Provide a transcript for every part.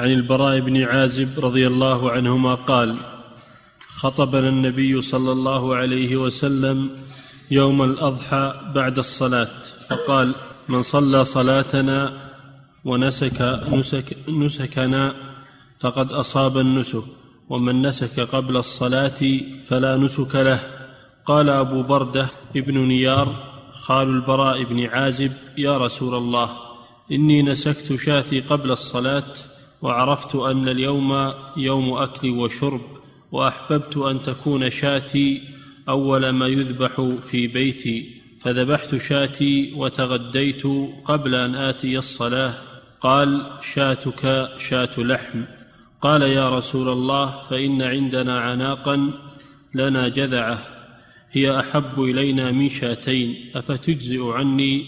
عن البراء بن عازب رضي الله عنهما قال خطبنا النبي صلى الله عليه وسلم يوم الأضحى بعد الصلاة فقال من صلى صلاتنا ونسك نسك نسكنا فقد أصاب النسك ومن نسك قبل الصلاة فلا نسك له. قال أبو بردة ابن نيار خال البراء بن عازب يا رسول الله إني نسكت شاتي قبل الصلاة وعرفت أن اليوم يوم أكل وشرب وأحببت أن تكون شاتي أول ما يذبح في بيتي. فذبحت شاتي وتغديت قبل أن آتي الصلاة. قال شاتك شات لحم. قال يا رسول الله فإن عندنا عناقا لنا جذعة هي أحب إلينا من شاتين. أفتجزئ عني؟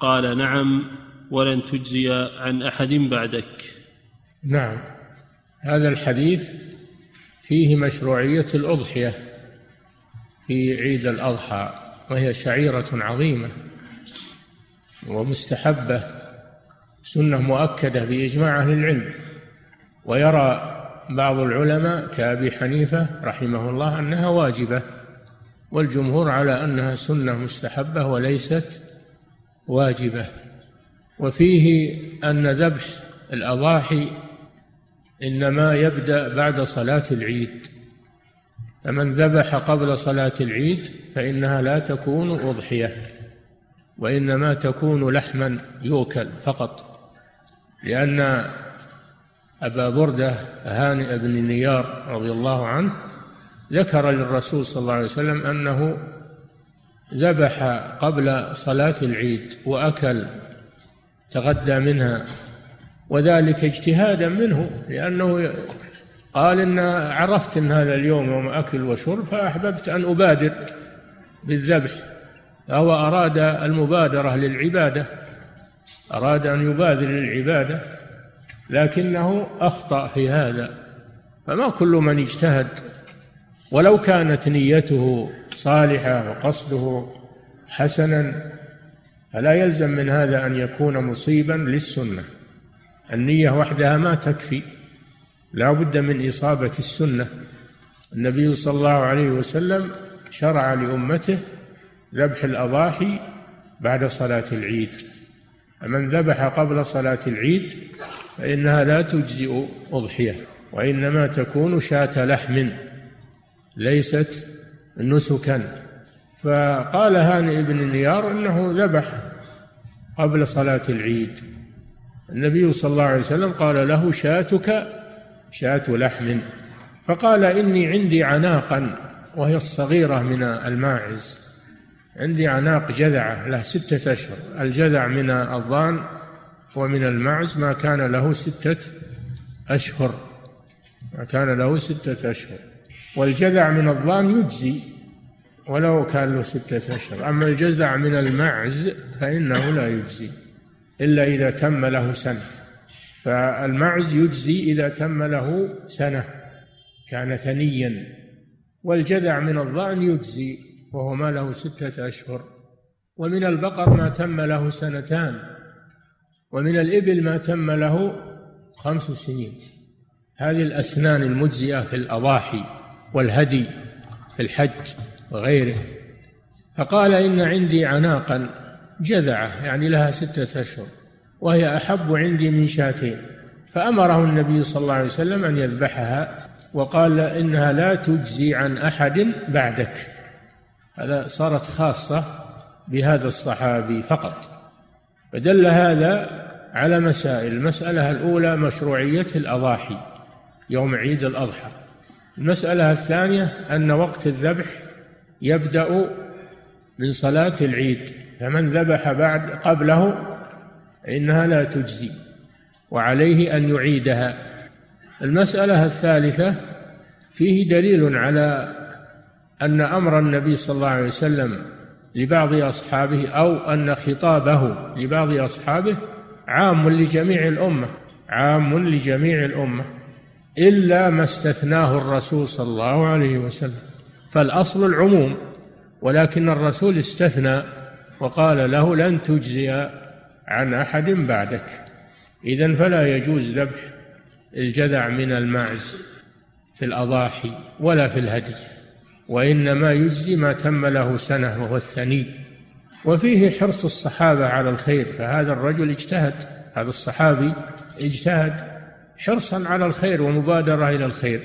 قال نعم ولن تجزي عن أحد بعدك. نعم. هذا الحديث فيه مشروعية الأضحية في عيد الأضحى وهي شعيرة عظيمة ومستحبة سنة مؤكدة بإجماع أهل العلم. ويرى بعض العلماء كأبي حنيفة رحمه الله أنها واجبة والجمهور على أنها سنة مستحبة وليست واجبة. وفيه أن ذبح الأضاحي إنما يبدأ بعد صلاة العيد. فمن ذبح قبل صلاة العيد فإنها لا تكون أضحية وإنما تكون لحما يؤكل فقط. لأن أبا بردة هانئ بن نيار رضي الله عنه ذكر للرسول صلى الله عليه وسلم أنه ذبح قبل صلاة العيد وأكل تغدى منها وذلك اجتهادا منه لأنه قال إن عرفت إن هذا اليوم يوم أكل وشرب فأحببت أن أبادر بالذبح. فهو أراد المبادرة للعبادة أراد أن يبادر للعبادة لكنه أخطأ في هذا. فما كل من اجتهد ولو كانت نيته صالحة وقصده حسنا فلا يلزم من هذا أن يكون مصيبا للسنة. النية وحدها ما تكفي. لا بد من إصابة السنة. النبي صلى الله عليه وسلم شرع لأمته ذبح الأضاحي بعد صلاة العيد. فمن ذبح قبل صلاة العيد فإنها لا تجزئ أضحية وإنما تكون شاة لحم ليست نسكا. فقال هانئ بن نيار إنه ذبح قبل صلاة العيد. النبي صلى الله عليه وسلم قال له شاتك شاة لحم. فقال إني عندي عناقا وهي الصغيرة من الماعز. عندي عناق جذعة له ستة أشهر. الجذع من الضان ومن المعز ما كان له ستة أشهر. ما كان له ستة أشهر. والجذع من الضان يجزي ولو كان له ستة أشهر. أما الجذع من المعز فإنه لا يجزي. إلا إذا تم له سنة. فالمعز يجزي إذا تم له سنة. كان ثنيا. والجذع من الضأن يجزي وهو ما له ستة أشهر. ومن البقر ما تم له سنتان. ومن الإبل ما تم له خمس سنين. هذه الأسنان المجزئة في الأضاحي والهدي في الحج وغيره. فقال إن عندي عناقا. جذعة يعني لها ستة أشهر وهي أحب عندي من شاتين. فأمره النبي صلى الله عليه وسلم أن يذبحها وقال إنها لا تجزي عن أحد بعدك. هذا صارت خاصة بهذا الصحابي فقط. فدل هذا على مسائل. المسألة الأولى مشروعية الأضاحي يوم عيد الأضحى. المسألة الثانية أن وقت الذبح يبدأ من صلاة العيد. فمن ذبح بعد قبله فإنها لا تجزي وعليه أن يعيدها. المسألة الثالثة فيه دليل على أن أمر النبي صلى الله عليه وسلم لبعض أصحابه أو أن خطابه لبعض أصحابه عام لجميع الأمة عام لجميع الأمة إلا ما استثناه الرسول صلى الله عليه وسلم. فالأصل العموم ولكن الرسول استثنى وقال له لن تجزي عن أحد بعدك. إذا فلا يجوز ذبح الجذع من الماعز في الأضاحي ولا في الهدي وإنما يجزي ما تم له سنة وهو الثني. وفيه حرص الصحابة على الخير فهذا الرجل اجتهد هذا الصحابي اجتهد حرصا على الخير ومبادرة إلى الخير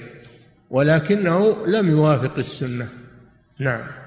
ولكنه لم يوافق السنة. نعم.